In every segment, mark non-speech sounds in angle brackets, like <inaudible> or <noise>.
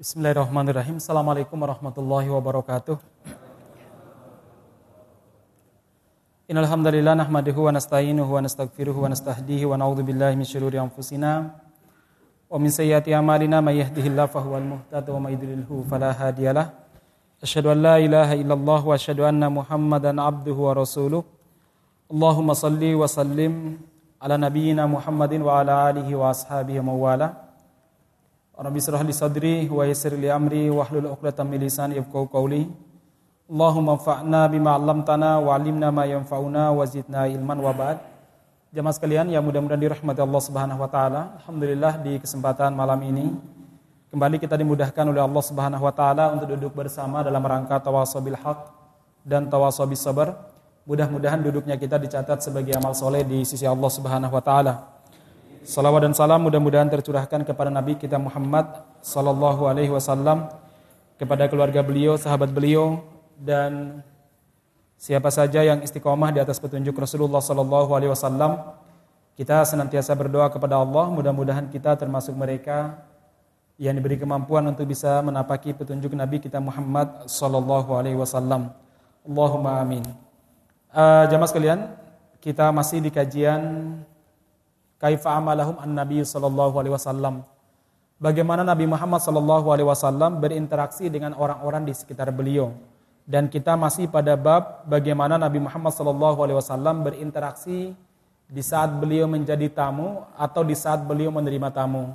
Bismillahirrahmanirrahim. Assalamualaikum warahmatullahi wabarakatuh. Innal hamdalillah nahmaduhu wa nasta'inuhu wa nastaghfiruhu wa nastahdihi wa na'udzu billahi min syururi anfusina wa min sayyiati a'malina may yahdihillahu fahuwal muhtadi wa may yudlilhu fala hadiyalah. Asyhadu an la ilaha illallah wa asyhadu anna Muhammadan abduhu wa rasuluh. Allahumma salli wa sallim ala nabiyyina Muhammadin wa ala alihi wa ashabihi wa. Rabbi israh li sadri wa yassir li amri wa hlul 'uqdatam min lisani yafqahu qawli. Allahumma anfa'na bima 'allamtana wa 'allimna ma yanfa'una wa zidna ilman wa ba'd. Jamaah sekalian yang mudah-mudahan dirahmati Allah Subhanahu wa taala. Alhamdulillah di kesempatan malam ini kembali kita dimudahkan oleh Allah Subhanahu wa taala untuk duduk bersama dalam rangka tawasobil haq dan tawasobis sabar. Mudah-mudahan duduknya kita dicatat sebagai amal soleh di sisi Allah Subhanahu wa taala. Salawat dan salam mudah-mudahan tercurahkan kepada Nabi kita Muhammad Sallallahu Alaihi Wasallam kepada keluarga beliau, sahabat beliau dan siapa saja yang istiqomah di atas petunjuk Rasulullah Sallallahu Alaihi Wasallam. Kita senantiasa berdoa kepada Allah, mudah-mudahan kita termasuk mereka yang diberi kemampuan untuk bisa menapaki petunjuk Nabi kita Muhammad Sallallahu Alaihi Wasallam. Allahumma amin. Uh, jamaah sekalian, kita masih di kajian kaifa amalahum an Nabi sallallahu alaihi wasallam. Bagaimana Nabi Muhammad sallallahu alaihi wasallam berinteraksi dengan orang-orang di sekitar beliau. Dan kita masih pada bab bagaimana Nabi Muhammad sallallahu alaihi wasallam berinteraksi di saat beliau menjadi tamu atau di saat beliau menerima tamu.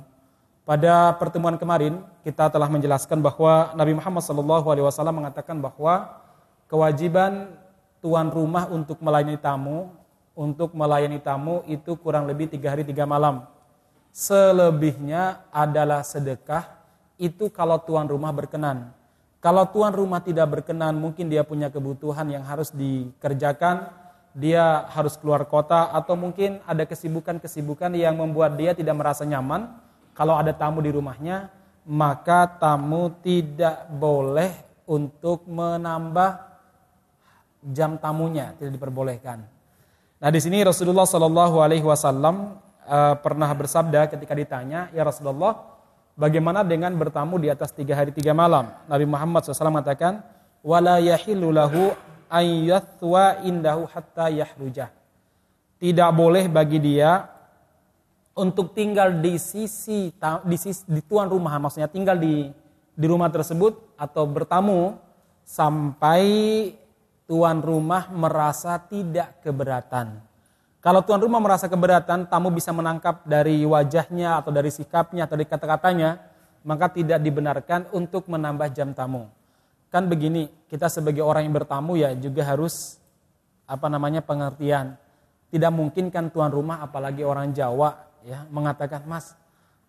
Pada pertemuan kemarin kita telah menjelaskan bahwa Nabi Muhammad sallallahu alaihi wasallam mengatakan bahwa kewajiban tuan rumah untuk melayani tamu untuk melayani tamu itu kurang lebih tiga hari tiga malam. Selebihnya adalah sedekah, itu kalau tuan rumah berkenan. Kalau tuan rumah tidak berkenan, mungkin dia punya kebutuhan yang harus dikerjakan, dia harus keluar kota, atau mungkin ada kesibukan-kesibukan yang membuat dia tidak merasa nyaman. Kalau ada tamu di rumahnya, maka tamu tidak boleh untuk menambah jam tamunya, tidak diperbolehkan. Nah di sini Rasulullah Shallallahu Alaihi Wasallam uh, pernah bersabda ketika ditanya, ya Rasulullah, bagaimana dengan bertamu di atas tiga hari tiga malam? Nabi Muhammad SAW mengatakan, wala ayyathwa indahu hatta yahrujah. Tidak boleh bagi dia untuk tinggal di sisi di, sisi, di tuan rumah, maksudnya tinggal di di rumah tersebut atau bertamu sampai tuan rumah merasa tidak keberatan. Kalau tuan rumah merasa keberatan, tamu bisa menangkap dari wajahnya atau dari sikapnya atau dari kata-katanya, maka tidak dibenarkan untuk menambah jam tamu. Kan begini, kita sebagai orang yang bertamu ya juga harus apa namanya pengertian. Tidak mungkin kan tuan rumah apalagi orang Jawa ya mengatakan, "Mas,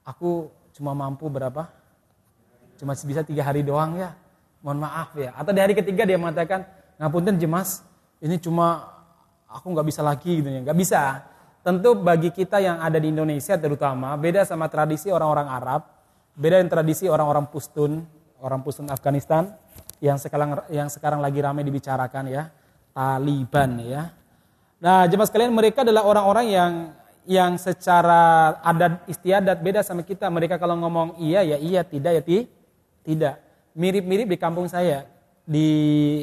aku cuma mampu berapa? Cuma bisa tiga hari doang ya. Mohon maaf ya." Atau di hari ketiga dia mengatakan, ngapunten jemas, ini cuma aku nggak bisa lagi gitu ya, nggak bisa. Tentu bagi kita yang ada di Indonesia terutama beda sama tradisi orang-orang Arab, beda dengan tradisi orang-orang Pustun, orang Pustun Afghanistan yang sekarang yang sekarang lagi ramai dibicarakan ya, Taliban ya. Nah, jemaah sekalian mereka adalah orang-orang yang yang secara adat istiadat beda sama kita. Mereka kalau ngomong iya ya iya, tidak ya ti, tidak. Mirip-mirip di kampung saya di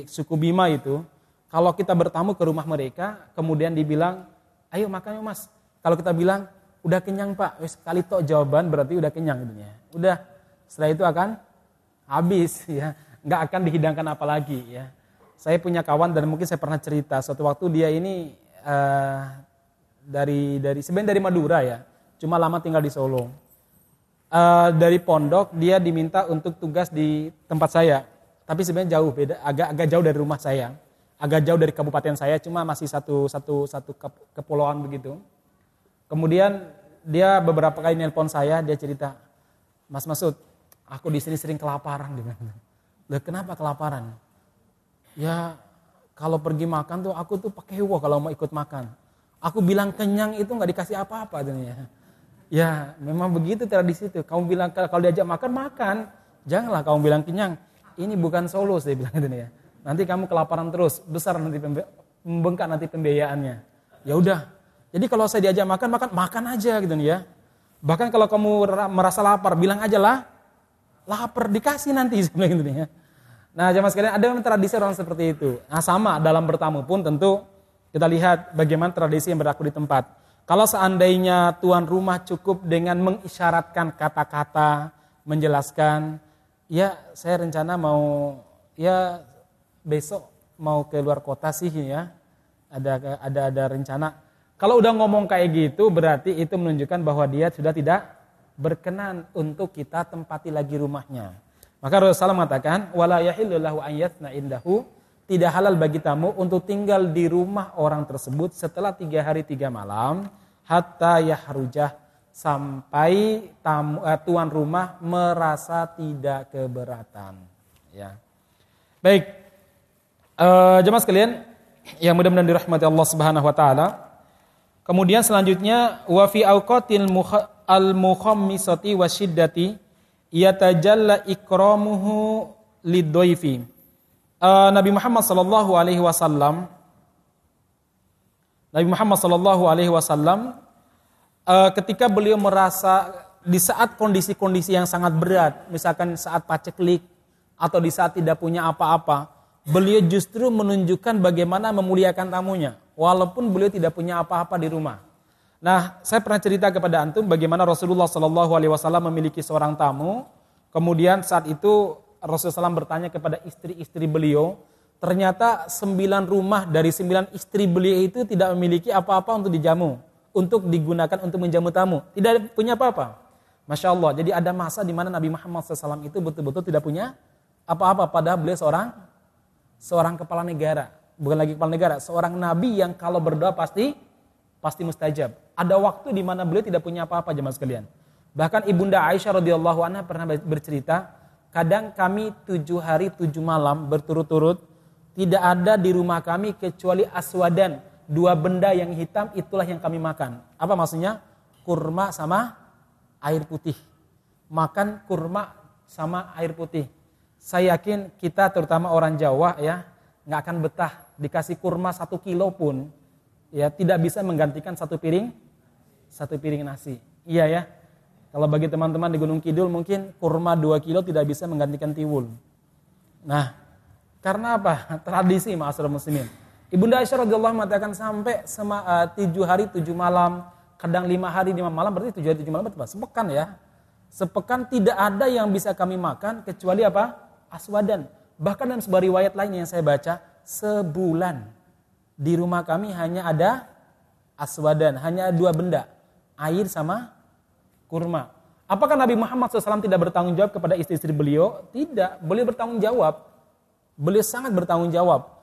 suku Bima itu, kalau kita bertamu ke rumah mereka, kemudian dibilang, ayo makan yuk mas. Kalau kita bilang, udah kenyang pak, wes kali toh jawaban berarti udah kenyang gitu ya. Udah, setelah itu akan habis <laughs> ya, nggak akan dihidangkan apa lagi ya. Saya punya kawan dan mungkin saya pernah cerita suatu waktu dia ini uh, dari dari sebenarnya dari Madura ya, cuma lama tinggal di Solo. Uh, dari pondok dia diminta untuk tugas di tempat saya tapi sebenarnya jauh beda, agak agak jauh dari rumah saya, agak jauh dari kabupaten saya, cuma masih satu satu satu kepulauan begitu. Kemudian dia beberapa kali nelpon saya, dia cerita, Mas Masud, aku di sini sering kelaparan dengan. Lah kenapa kelaparan? Ya kalau pergi makan tuh aku tuh pakai hewo kalau mau ikut makan. Aku bilang kenyang itu nggak dikasih apa-apa dunia. Ya memang begitu tradisi itu. Kamu bilang kalau diajak makan makan, janganlah kamu bilang kenyang ini bukan Solo saya bilang gitu ya. Nanti kamu kelaparan terus, besar nanti membengkak nanti pembiayaannya. Ya udah. Jadi kalau saya diajak makan, makan makan aja gitu ya. Bahkan kalau kamu merasa lapar, bilang aja lah lapar dikasih nanti <laughs> sebenarnya gitu ya. Nah, jamaah sekalian ada tradisi orang seperti itu. Nah, sama dalam bertamu pun tentu kita lihat bagaimana tradisi yang berlaku di tempat. Kalau seandainya tuan rumah cukup dengan mengisyaratkan kata-kata, menjelaskan, ya saya rencana mau ya besok mau ke luar kota sih ya. Ada ada ada rencana. Kalau udah ngomong kayak gitu berarti itu menunjukkan bahwa dia sudah tidak berkenan untuk kita tempati lagi rumahnya. Maka Rasulullah mengatakan, wala yahillu lahu an indahu, tidak halal bagi tamu untuk tinggal di rumah orang tersebut setelah tiga hari tiga malam, hatta yahrujah sampai tamu, eh, tuan rumah merasa tidak keberatan. Ya. Baik, uh, jemaah sekalian yang mudah-mudahan dirahmati Allah Subhanahu Wa Taala. Kemudian selanjutnya wa fi awqatil al-mukhammisati wasyiddati yatajalla ikramuhu lidhaifi. Uh, Nabi Muhammad sallallahu alaihi wasallam Nabi Muhammad sallallahu alaihi wasallam uh, ketika beliau merasa di saat kondisi-kondisi yang sangat berat, misalkan saat paceklik atau di saat tidak punya apa-apa, beliau justru menunjukkan bagaimana memuliakan tamunya, walaupun beliau tidak punya apa-apa di rumah. Nah, saya pernah cerita kepada antum bagaimana Rasulullah Shallallahu Alaihi Wasallam memiliki seorang tamu. Kemudian saat itu Rasulullah SAW bertanya kepada istri-istri beliau, ternyata sembilan rumah dari sembilan istri beliau itu tidak memiliki apa-apa untuk dijamu, untuk digunakan untuk menjamu tamu, tidak punya apa-apa. Masya Allah, jadi ada masa di mana Nabi Muhammad SAW itu betul-betul tidak punya apa-apa, padahal beliau seorang seorang kepala negara, bukan lagi kepala negara, seorang nabi yang kalau berdoa pasti pasti mustajab. Ada waktu di mana beliau tidak punya apa-apa jemaah sekalian. Bahkan ibunda Aisyah radhiyallahu anha pernah bercerita, kadang kami tujuh hari tujuh malam berturut-turut tidak ada di rumah kami kecuali aswadan dua benda yang hitam itulah yang kami makan. Apa maksudnya? Kurma sama air putih. Makan kurma sama air putih. Saya yakin kita terutama orang Jawa ya nggak akan betah dikasih kurma satu kilo pun ya tidak bisa menggantikan satu piring satu piring nasi. Iya ya. Kalau bagi teman-teman di Gunung Kidul mungkin kurma 2 kilo tidak bisa menggantikan tiwul. Nah, karena apa? <laughs> Tradisi ma'asyiral muslimin. Ibunda Aisyah radhiyallahu mengatakan sampai sema, uh, tujuh hari tujuh malam, kadang lima hari lima malam berarti tujuh hari tujuh malam berarti sepekan ya. Sepekan tidak ada yang bisa kami makan kecuali apa? Aswadan. Bahkan dalam sebuah riwayat lain yang saya baca, sebulan di rumah kami hanya ada aswadan, hanya dua benda, air sama kurma. Apakah Nabi Muhammad SAW tidak bertanggung jawab kepada istri-istri beliau? Tidak, beliau bertanggung jawab. Beliau sangat bertanggung jawab.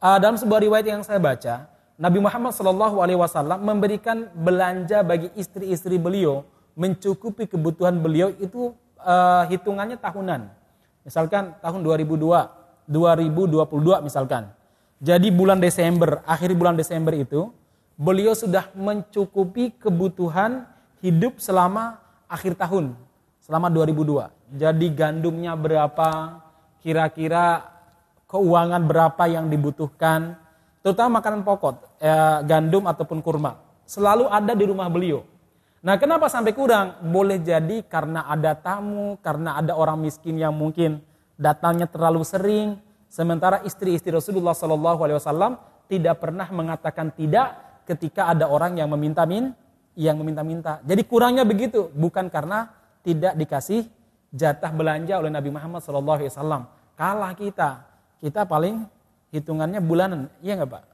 Uh, dalam sebuah riwayat yang saya baca, Nabi Muhammad SAW memberikan belanja bagi istri-istri beliau, mencukupi kebutuhan beliau itu uh, hitungannya tahunan. Misalkan tahun 2002, 2022 misalkan. Jadi bulan Desember, akhir bulan Desember itu, beliau sudah mencukupi kebutuhan hidup selama akhir tahun, selama 2002. Jadi gandumnya berapa, kira-kira keuangan berapa yang dibutuhkan, terutama makanan pokok, eh, gandum ataupun kurma. Selalu ada di rumah beliau. Nah kenapa sampai kurang? Boleh jadi karena ada tamu, karena ada orang miskin yang mungkin datangnya terlalu sering, Sementara istri-istri Rasulullah Shallallahu Alaihi Wasallam tidak pernah mengatakan tidak ketika ada orang yang meminta min, yang meminta-minta. Jadi kurangnya begitu, bukan karena tidak dikasih jatah belanja oleh Nabi Muhammad Wasallam. Kalah kita, kita paling hitungannya bulanan, iya nggak pak?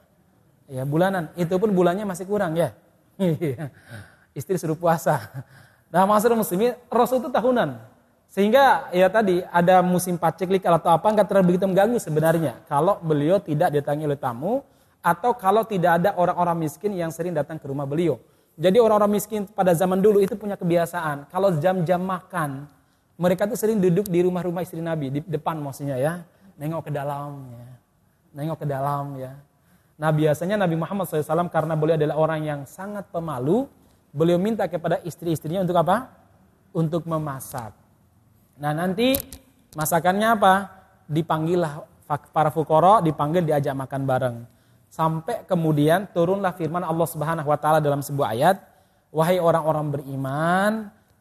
Ya bulanan, itu pun bulannya masih kurang ya. <laughs> Istri suruh puasa. Nah maksud muslimin, Rasul itu tahunan. Sehingga ya tadi ada musim paceklik atau apa nggak terlalu begitu mengganggu sebenarnya kalau beliau tidak didatangi oleh tamu atau kalau tidak ada orang-orang miskin yang sering datang ke rumah beliau. Jadi orang-orang miskin pada zaman dulu itu punya kebiasaan kalau jam-jam makan mereka tuh sering duduk di rumah-rumah istri Nabi di depan maksudnya ya, nengok ke dalam ya, nengok ke dalam ya. Nah biasanya Nabi Muhammad SAW karena beliau adalah orang yang sangat pemalu, beliau minta kepada istri-istrinya untuk apa? Untuk memasak. Nah nanti masakannya apa? Dipanggillah para fukoro, dipanggil diajak makan bareng. Sampai kemudian turunlah firman Allah Subhanahu wa taala dalam sebuah ayat, wahai orang-orang beriman,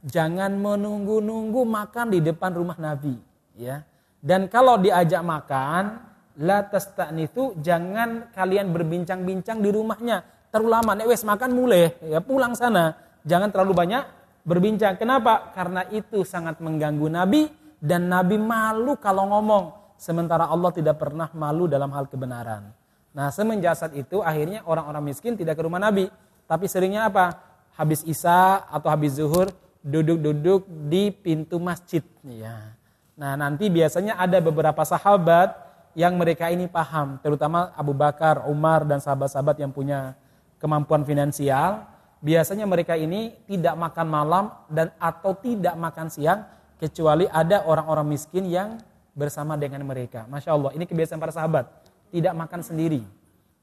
jangan menunggu-nunggu makan di depan rumah Nabi, ya. Dan kalau diajak makan, la tasta'nithu, jangan kalian berbincang-bincang di rumahnya. Terlalu lama, nek wes makan mulai, ya pulang sana. Jangan terlalu banyak berbincang. Kenapa? Karena itu sangat mengganggu Nabi dan Nabi malu kalau ngomong. Sementara Allah tidak pernah malu dalam hal kebenaran. Nah semenjak saat itu akhirnya orang-orang miskin tidak ke rumah Nabi. Tapi seringnya apa? Habis Isya atau habis zuhur duduk-duduk di pintu masjid. Ya. Nah nanti biasanya ada beberapa sahabat yang mereka ini paham, terutama Abu Bakar, Umar dan sahabat-sahabat yang punya kemampuan finansial. Biasanya mereka ini tidak makan malam dan atau tidak makan siang kecuali ada orang-orang miskin yang bersama dengan mereka. Masya Allah, ini kebiasaan para sahabat, tidak makan sendiri.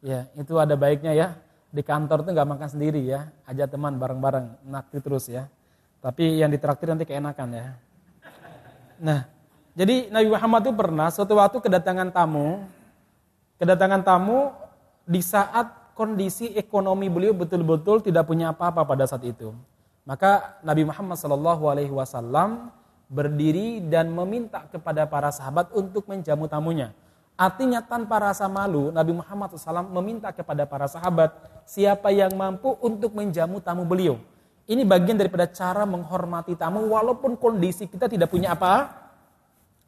Ya, itu ada baiknya ya. Di kantor tuh nggak makan sendiri ya, ajak teman bareng-bareng, nakti terus ya. Tapi yang ditraktir nanti keenakan ya. Nah, jadi Nabi Muhammad itu pernah suatu waktu kedatangan tamu, kedatangan tamu di saat kondisi ekonomi beliau betul-betul tidak punya apa-apa pada saat itu. Maka Nabi Muhammad Shallallahu Alaihi Wasallam berdiri dan meminta kepada para sahabat untuk menjamu tamunya. Artinya tanpa rasa malu, Nabi Muhammad SAW meminta kepada para sahabat siapa yang mampu untuk menjamu tamu beliau. Ini bagian daripada cara menghormati tamu walaupun kondisi kita tidak punya apa,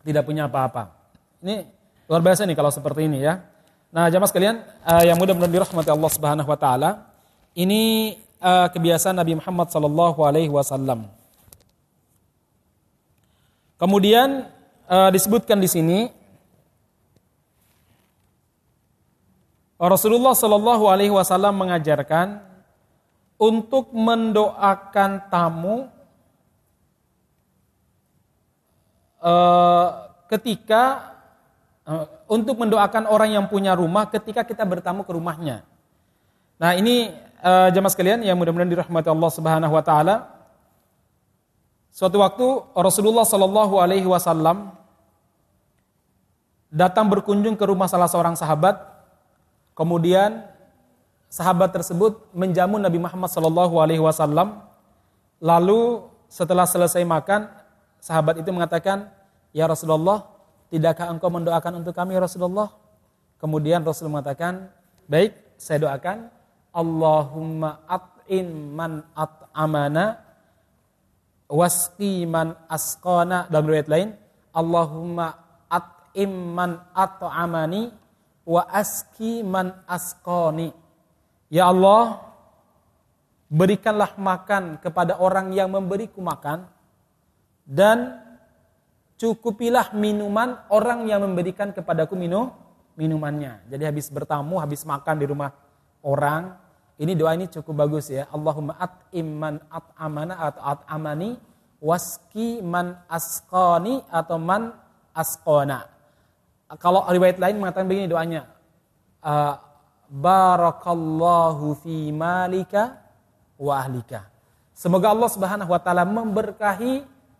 tidak punya apa-apa. Ini luar biasa nih kalau seperti ini ya. Nah, jamaah sekalian uh, yang mudah-mudahan dirahmati Allah Subhanahu wa taala, ini uh, kebiasaan Nabi Muhammad sallallahu alaihi wasallam. Kemudian uh, disebutkan di sini Rasulullah sallallahu alaihi wasallam mengajarkan untuk mendoakan tamu uh, ketika uh, untuk mendoakan orang yang punya rumah ketika kita bertamu ke rumahnya. Nah ini uh, jamaah sekalian yang mudah-mudahan dirahmati Allah Subhanahu Wa Taala. Suatu waktu Rasulullah Shallallahu Alaihi Wasallam datang berkunjung ke rumah salah seorang sahabat, kemudian sahabat tersebut menjamu Nabi Muhammad Shallallahu Alaihi Wasallam. Lalu setelah selesai makan, sahabat itu mengatakan, Ya Rasulullah, tidakkah engkau mendoakan untuk kami ya Rasulullah? Kemudian Rasul mengatakan, baik, saya doakan, Allahumma at'in man at'amana, wasqi man asqana, dalam riwayat lain, Allahumma at'im man at'amani, wa aski man asqani. Ya Allah, berikanlah makan kepada orang yang memberiku makan dan cukupilah minuman orang yang memberikan kepadaku minum minumannya. Jadi habis bertamu, habis makan di rumah orang, ini doa ini cukup bagus ya. Allahumma at'im man at'amana atau at'amani waski man asqani atau man asqona. Kalau riwayat lain mengatakan begini doanya. Uh, barakallahu fi malika wa ahlika. Semoga Allah Subhanahu wa taala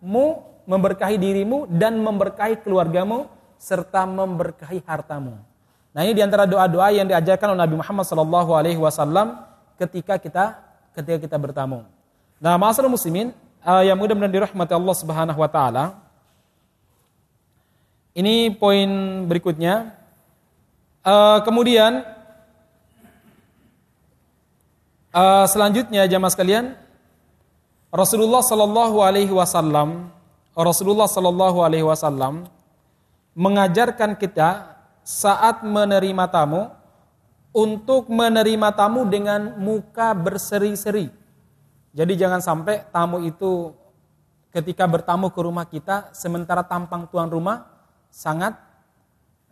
memberkahimu, memberkahi dirimu dan memberkahi keluargamu serta memberkahi hartamu. Nah, ini di antara doa-doa yang diajarkan oleh Nabi Muhammad sallallahu alaihi wasallam ketika kita ketika kita bertamu. Nah, masalah muslimin uh, yang mudah-mudahan dirahmati Allah Subhanahu wa taala. Ini poin berikutnya. Uh, kemudian Uh, selanjutnya jamaah sekalian, Rasulullah Shallallahu Alaihi Wasallam, Rasulullah Shallallahu Alaihi Wasallam mengajarkan kita saat menerima tamu untuk menerima tamu dengan muka berseri-seri. Jadi jangan sampai tamu itu ketika bertamu ke rumah kita sementara tampang tuan rumah sangat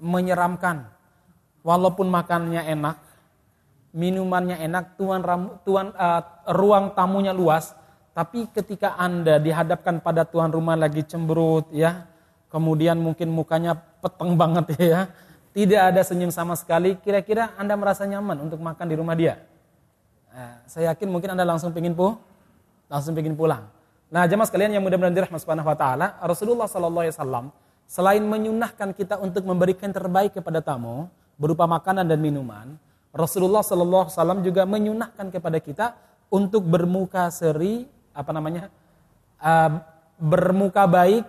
menyeramkan. Walaupun makannya enak, minumannya enak, tuan, tuan uh, ruang tamunya luas, tapi ketika Anda dihadapkan pada tuan rumah lagi cemberut ya, kemudian mungkin mukanya peteng banget <laughs> ya, tidak ada senyum sama sekali, kira-kira Anda merasa nyaman untuk makan di rumah dia? Nah, saya yakin mungkin Anda langsung pingin pu, langsung pingin pulang. Nah, jemaah sekalian yang mudah-mudahan dirahmati Subhanahu wa taala, Rasulullah sallallahu alaihi wasallam selain menyunahkan kita untuk memberikan terbaik kepada tamu berupa makanan dan minuman, Rasulullah Shallallahu Alaihi Wasallam juga menyunahkan kepada kita untuk bermuka seri apa namanya uh, bermuka baik,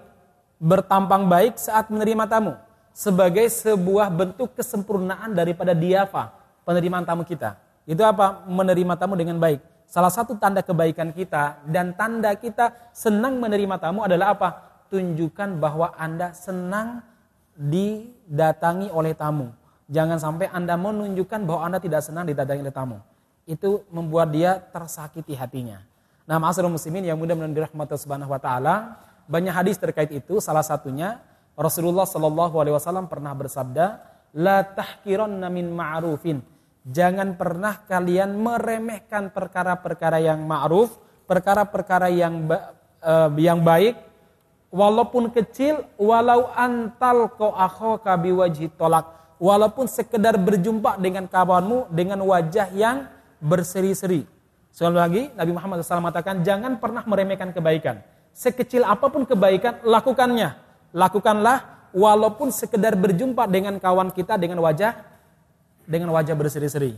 bertampang baik saat menerima tamu sebagai sebuah bentuk kesempurnaan daripada diafa penerimaan tamu kita. Itu apa? Menerima tamu dengan baik. Salah satu tanda kebaikan kita dan tanda kita senang menerima tamu adalah apa? Tunjukkan bahwa Anda senang didatangi oleh tamu. Jangan sampai Anda menunjukkan bahwa Anda tidak senang didatangi oleh tamu. Itu membuat dia tersakiti hatinya. Nah, ma'asyiral muslimin yang mudah mudahan dirahmati subhanahu wa taala, banyak hadis terkait itu. Salah satunya Rasulullah Shallallahu alaihi wasallam pernah bersabda, "La tahkiranna min ma'rufin." Jangan pernah kalian meremehkan perkara-perkara yang ma'ruf, perkara-perkara yang uh, yang baik walaupun kecil walau antal ko akhoka biwajhi tolak walaupun sekedar berjumpa dengan kawanmu dengan wajah yang berseri-seri Sekali lagi Nabi Muhammad SAW mengatakan jangan pernah meremehkan kebaikan. Sekecil apa pun kebaikan lakukannya. Lakukanlah walaupun sekedar berjumpa dengan kawan kita dengan wajah dengan wajah berseri-seri.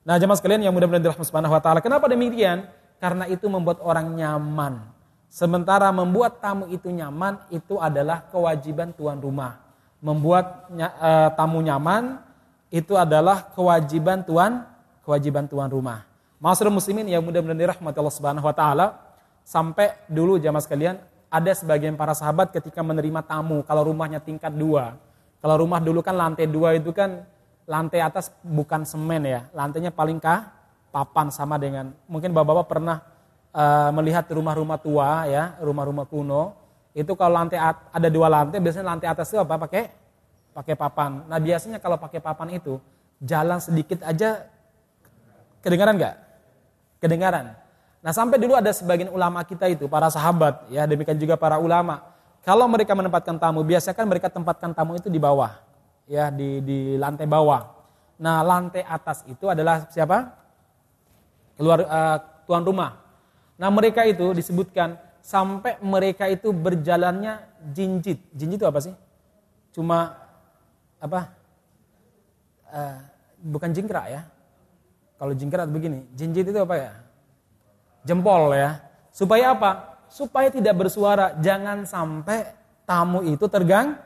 Nah, jemaah sekalian yang mudah-mudahan dirahmati Subhanahu wa taala. Kenapa demikian? Karena itu membuat orang nyaman. Sementara membuat tamu itu nyaman itu adalah kewajiban tuan rumah. Membuat uh, tamu nyaman itu adalah kewajiban tuan kewajiban tuan rumah. Masyarakat muslimin yang mudah-mudahan dirahmati Allah Subhanahu wa taala, sampai dulu jamaah sekalian ada sebagian para sahabat ketika menerima tamu kalau rumahnya tingkat dua. Kalau rumah dulu kan lantai dua itu kan lantai atas bukan semen ya, lantainya paling kah papan sama dengan mungkin bapak-bapak pernah uh, melihat rumah-rumah tua ya, rumah-rumah kuno. Itu kalau lantai ada dua lantai, biasanya lantai atas itu apa? Pakai pakai papan. Nah biasanya kalau pakai papan itu jalan sedikit aja kedengaran nggak? Kedengaran. Nah sampai dulu ada sebagian ulama kita itu, para sahabat, ya demikian juga para ulama. Kalau mereka menempatkan tamu, biasanya kan mereka tempatkan tamu itu di bawah, ya di, di lantai bawah. Nah lantai atas itu adalah siapa? Keluar uh, tuan rumah. Nah mereka itu disebutkan sampai mereka itu berjalannya jinjit. Jinjit itu apa sih? Cuma apa? Uh, bukan jingkrak ya, kalau jingkrat begini, jinjit itu apa ya? Jempol ya. Supaya apa? Supaya tidak bersuara. Jangan sampai tamu itu tergang.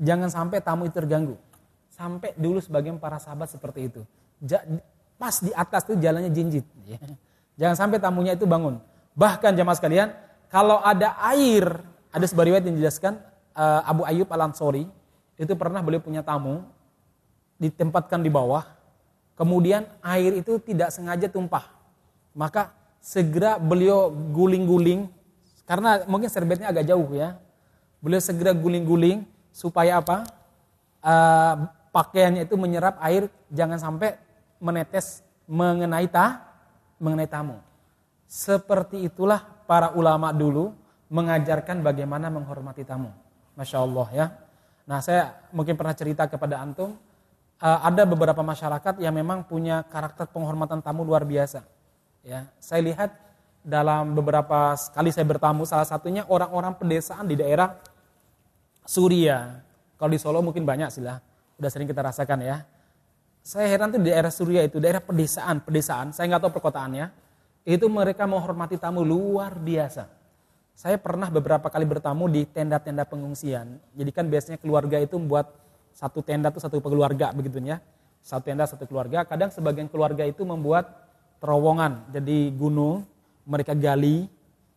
Jangan sampai tamu itu terganggu. Sampai dulu sebagian para sahabat seperti itu. Pas di atas itu jalannya jinjit. Ya. Jangan sampai tamunya itu bangun. Bahkan jamaah sekalian, kalau ada air, ada sebuah riwayat yang dijelaskan uh, Abu Ayyub Al Ansori itu pernah beliau punya tamu ditempatkan di bawah kemudian air itu tidak sengaja tumpah. Maka segera beliau guling-guling, karena mungkin serbetnya agak jauh ya. Beliau segera guling-guling supaya apa? Uh, pakaiannya itu menyerap air, jangan sampai menetes mengenai ta, mengenai tamu. Seperti itulah para ulama dulu mengajarkan bagaimana menghormati tamu. Masya Allah ya. Nah saya mungkin pernah cerita kepada antum, ada beberapa masyarakat yang memang punya karakter penghormatan tamu luar biasa. Ya, saya lihat dalam beberapa kali saya bertamu, salah satunya orang-orang pedesaan di daerah Suria. Kalau di Solo mungkin banyak sih lah, udah sering kita rasakan ya. Saya heran tuh di daerah Suria itu, daerah pedesaan, pedesaan, saya nggak tahu perkotaannya, itu mereka menghormati tamu luar biasa. Saya pernah beberapa kali bertamu di tenda-tenda pengungsian. Jadi kan biasanya keluarga itu membuat satu tenda itu satu keluarga begitu ya. Satu tenda satu keluarga. Kadang sebagian keluarga itu membuat terowongan. Jadi gunung mereka gali,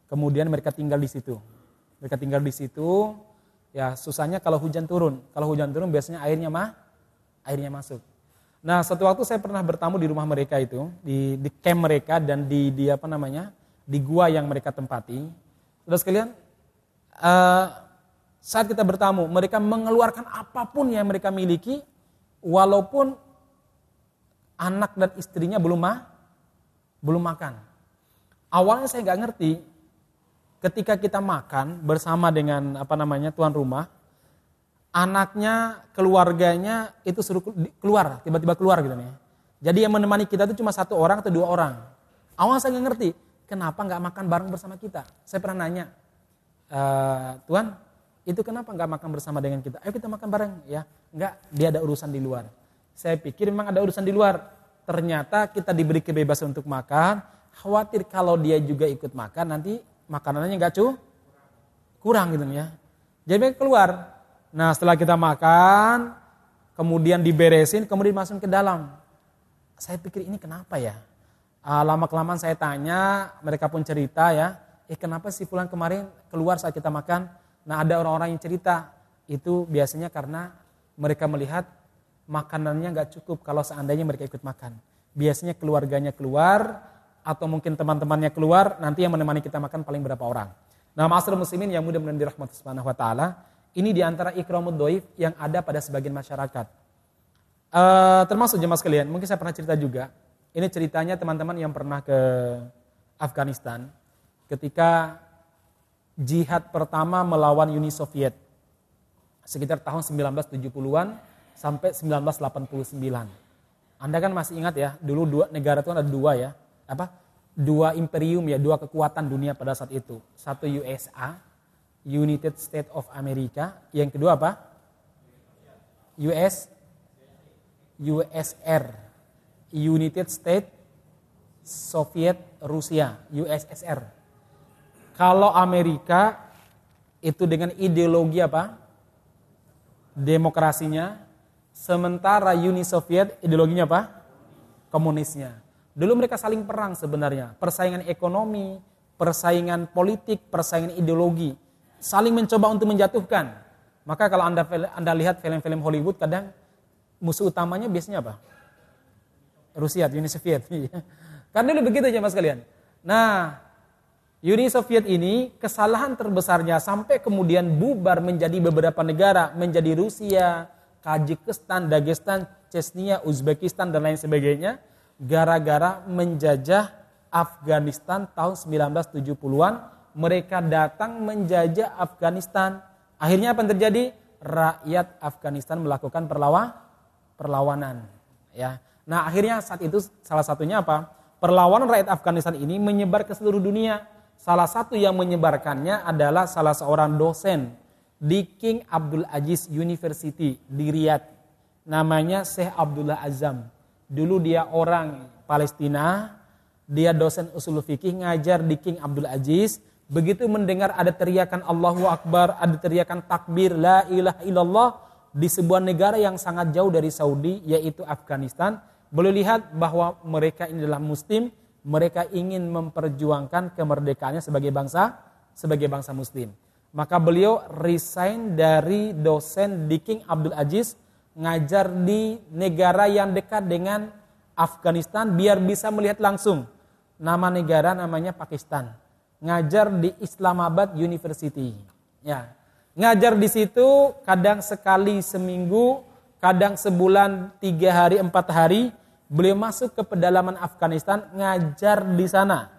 kemudian mereka tinggal di situ. Mereka tinggal di situ. Ya susahnya kalau hujan turun. Kalau hujan turun biasanya airnya mah airnya masuk. Nah, satu waktu saya pernah bertamu di rumah mereka itu, di, di camp mereka dan di, di apa namanya, di gua yang mereka tempati. Sudah sekalian, uh, saat kita bertamu, mereka mengeluarkan apa pun yang mereka miliki, walaupun anak dan istrinya belum ma belum makan. Awalnya saya nggak ngerti, ketika kita makan bersama dengan apa namanya tuan rumah, anaknya, keluarganya itu suruh keluar, tiba-tiba keluar gitu nih. Jadi yang menemani kita itu cuma satu orang atau dua orang. Awalnya saya nggak ngerti, kenapa nggak makan bareng bersama kita? Saya pernah nanya, e, Tuan, itu kenapa nggak makan bersama dengan kita? Ayo kita makan bareng ya. Enggak, dia ada urusan di luar. Saya pikir memang ada urusan di luar. Ternyata kita diberi kebebasan untuk makan, khawatir kalau dia juga ikut makan nanti makanannya nggak cu kurang gitu ya. Jadi keluar. Nah setelah kita makan, kemudian diberesin, kemudian masukin ke dalam. Saya pikir ini kenapa ya? Uh, lama kelamaan saya tanya, mereka pun cerita ya, eh kenapa sih pulang kemarin keluar saat kita makan? Nah ada orang-orang yang cerita, itu biasanya karena mereka melihat makanannya nggak cukup kalau seandainya mereka ikut makan. Biasanya keluarganya keluar, atau mungkin teman-temannya keluar, nanti yang menemani kita makan paling berapa orang. Nah, masyarakat muslimin yang mudah-mudahan dirahmati subhanahu wa ta'ala, ini di antara ikramud doif yang ada pada sebagian masyarakat. Uh, termasuk jemaah sekalian, mungkin saya pernah cerita juga, ini ceritanya teman-teman yang pernah ke Afghanistan ketika jihad pertama melawan Uni Soviet sekitar tahun 1970-an sampai 1989. Anda kan masih ingat ya, dulu dua negara itu kan ada dua ya, apa? Dua imperium ya, dua kekuatan dunia pada saat itu. Satu USA, United States of America, yang kedua apa? US USR United States, Soviet, Rusia, USSR. Kalau Amerika itu dengan ideologi apa? Demokrasinya. Sementara Uni Soviet ideologinya apa? Komunisnya. Dulu mereka saling perang sebenarnya. Persaingan ekonomi, persaingan politik, persaingan ideologi. Saling mencoba untuk menjatuhkan. Maka kalau Anda, anda lihat film-film Hollywood kadang musuh utamanya biasanya apa? Rusia, Uni Soviet. <laughs> Karena dulu begitu aja mas kalian. Nah, Uni Soviet ini kesalahan terbesarnya sampai kemudian bubar menjadi beberapa negara, menjadi Rusia, Kajikistan, Dagestan, Chechnya, Uzbekistan dan lain sebagainya gara-gara menjajah Afghanistan tahun 1970-an. Mereka datang menjajah Afghanistan. Akhirnya apa yang terjadi? Rakyat Afghanistan melakukan perlawan perlawanan, ya. Nah akhirnya saat itu salah satunya apa? Perlawanan rakyat Afghanistan ini menyebar ke seluruh dunia. Salah satu yang menyebarkannya adalah salah seorang dosen di King Abdul Aziz University di Riyadh. Namanya Syekh Abdullah Azam. Dulu dia orang Palestina, dia dosen usul fikih ngajar di King Abdul Aziz. Begitu mendengar ada teriakan Allahu Akbar, ada teriakan takbir, la ilaha illallah di sebuah negara yang sangat jauh dari Saudi yaitu Afghanistan boleh lihat bahwa mereka ini adalah muslim, mereka ingin memperjuangkan kemerdekaannya sebagai bangsa, sebagai bangsa muslim. Maka beliau resign dari dosen di King Abdul Aziz, ngajar di negara yang dekat dengan Afghanistan biar bisa melihat langsung. Nama negara namanya Pakistan. Ngajar di Islamabad University. Ya. Ngajar di situ kadang sekali seminggu, kadang sebulan tiga hari, empat hari, Beliau masuk ke pedalaman Afghanistan ngajar di sana.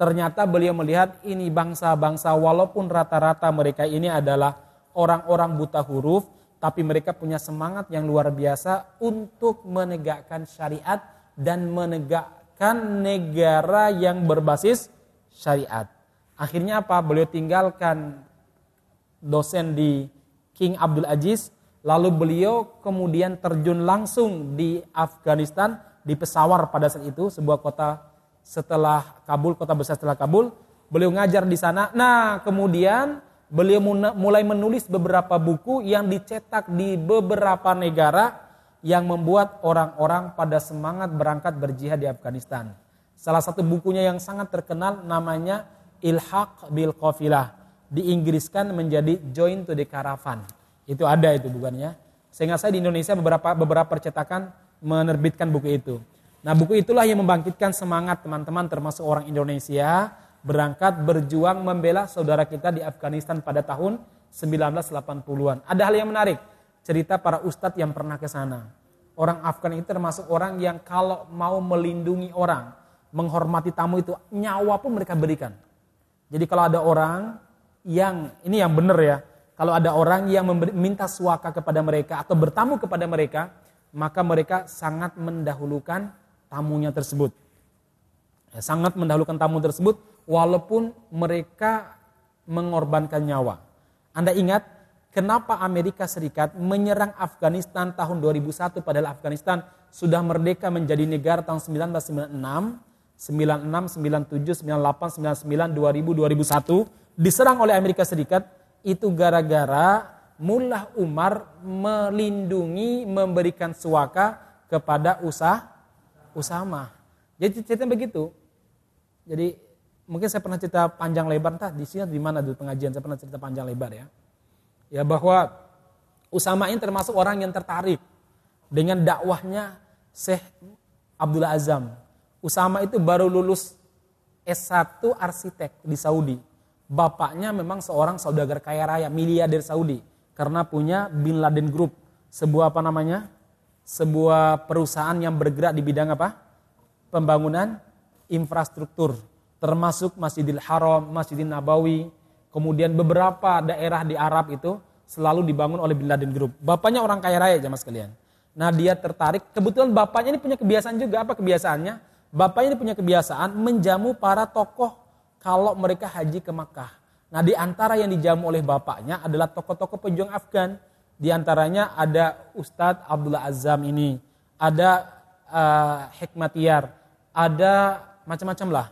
Ternyata beliau melihat ini bangsa-bangsa walaupun rata-rata mereka ini adalah orang-orang buta huruf, tapi mereka punya semangat yang luar biasa untuk menegakkan syariat dan menegakkan negara yang berbasis syariat. Akhirnya apa? Beliau tinggalkan dosen di King Abdul Aziz, lalu beliau kemudian terjun langsung di Afghanistan di Pesawar pada saat itu, sebuah kota setelah Kabul, kota besar setelah Kabul. Beliau ngajar di sana. Nah, kemudian beliau mulai menulis beberapa buku yang dicetak di beberapa negara yang membuat orang-orang pada semangat berangkat berjihad di Afghanistan. Salah satu bukunya yang sangat terkenal namanya Ilhaq bil Qafilah. Diinggriskan menjadi Join to the Caravan. Itu ada itu bukannya. Sehingga saya di Indonesia beberapa beberapa percetakan menerbitkan buku itu. Nah buku itulah yang membangkitkan semangat teman-teman termasuk orang Indonesia berangkat berjuang membela saudara kita di Afghanistan pada tahun 1980-an. Ada hal yang menarik, cerita para ustadz yang pernah ke sana. Orang Afgan itu termasuk orang yang kalau mau melindungi orang, menghormati tamu itu nyawa pun mereka berikan. Jadi kalau ada orang yang ini yang benar ya, kalau ada orang yang meminta suaka kepada mereka atau bertamu kepada mereka, maka mereka sangat mendahulukan tamunya tersebut. Ya, sangat mendahulukan tamu tersebut walaupun mereka mengorbankan nyawa. Anda ingat kenapa Amerika Serikat menyerang Afghanistan tahun 2001 padahal Afghanistan sudah merdeka menjadi negara tahun 1996 96, 97, 98, 99, 2000, 2001 diserang oleh Amerika Serikat itu gara-gara Mullah Umar melindungi, memberikan suaka kepada usah Usama. Jadi ceritanya begitu. Jadi mungkin saya pernah cerita panjang lebar, entah di sini di mana dulu pengajian saya pernah cerita panjang lebar ya. Ya bahwa Usama ini termasuk orang yang tertarik dengan dakwahnya Syekh Abdullah Azam Usama itu baru lulus S1 arsitek di Saudi. Bapaknya memang seorang saudagar kaya raya, miliarder Saudi. Karena punya Bin Laden Group. Sebuah apa namanya? Sebuah perusahaan yang bergerak di bidang apa? Pembangunan infrastruktur. Termasuk Masjidil Haram, Masjidil Nabawi. Kemudian beberapa daerah di Arab itu selalu dibangun oleh Bin Laden Group. Bapaknya orang kaya raya jamaah sekalian. Nah dia tertarik, kebetulan bapaknya ini punya kebiasaan juga, apa kebiasaannya? Bapak ini punya kebiasaan menjamu para tokoh kalau mereka haji ke Makkah. Nah di antara yang dijamu oleh bapaknya adalah tokoh-tokoh pejuang Afgan. Di antaranya ada Ustadz Abdullah Azam ini, ada uh, Hikmatiar, ada macam-macam lah.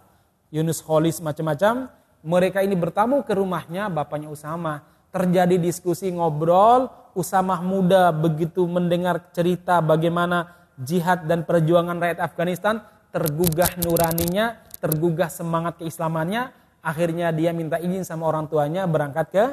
Yunus Kholis macam-macam. Mereka ini bertamu ke rumahnya bapaknya Usama. Terjadi diskusi ngobrol, Usama muda begitu mendengar cerita bagaimana jihad dan perjuangan rakyat Afghanistan tergugah nuraninya, tergugah semangat keislamannya, akhirnya dia minta izin sama orang tuanya berangkat ke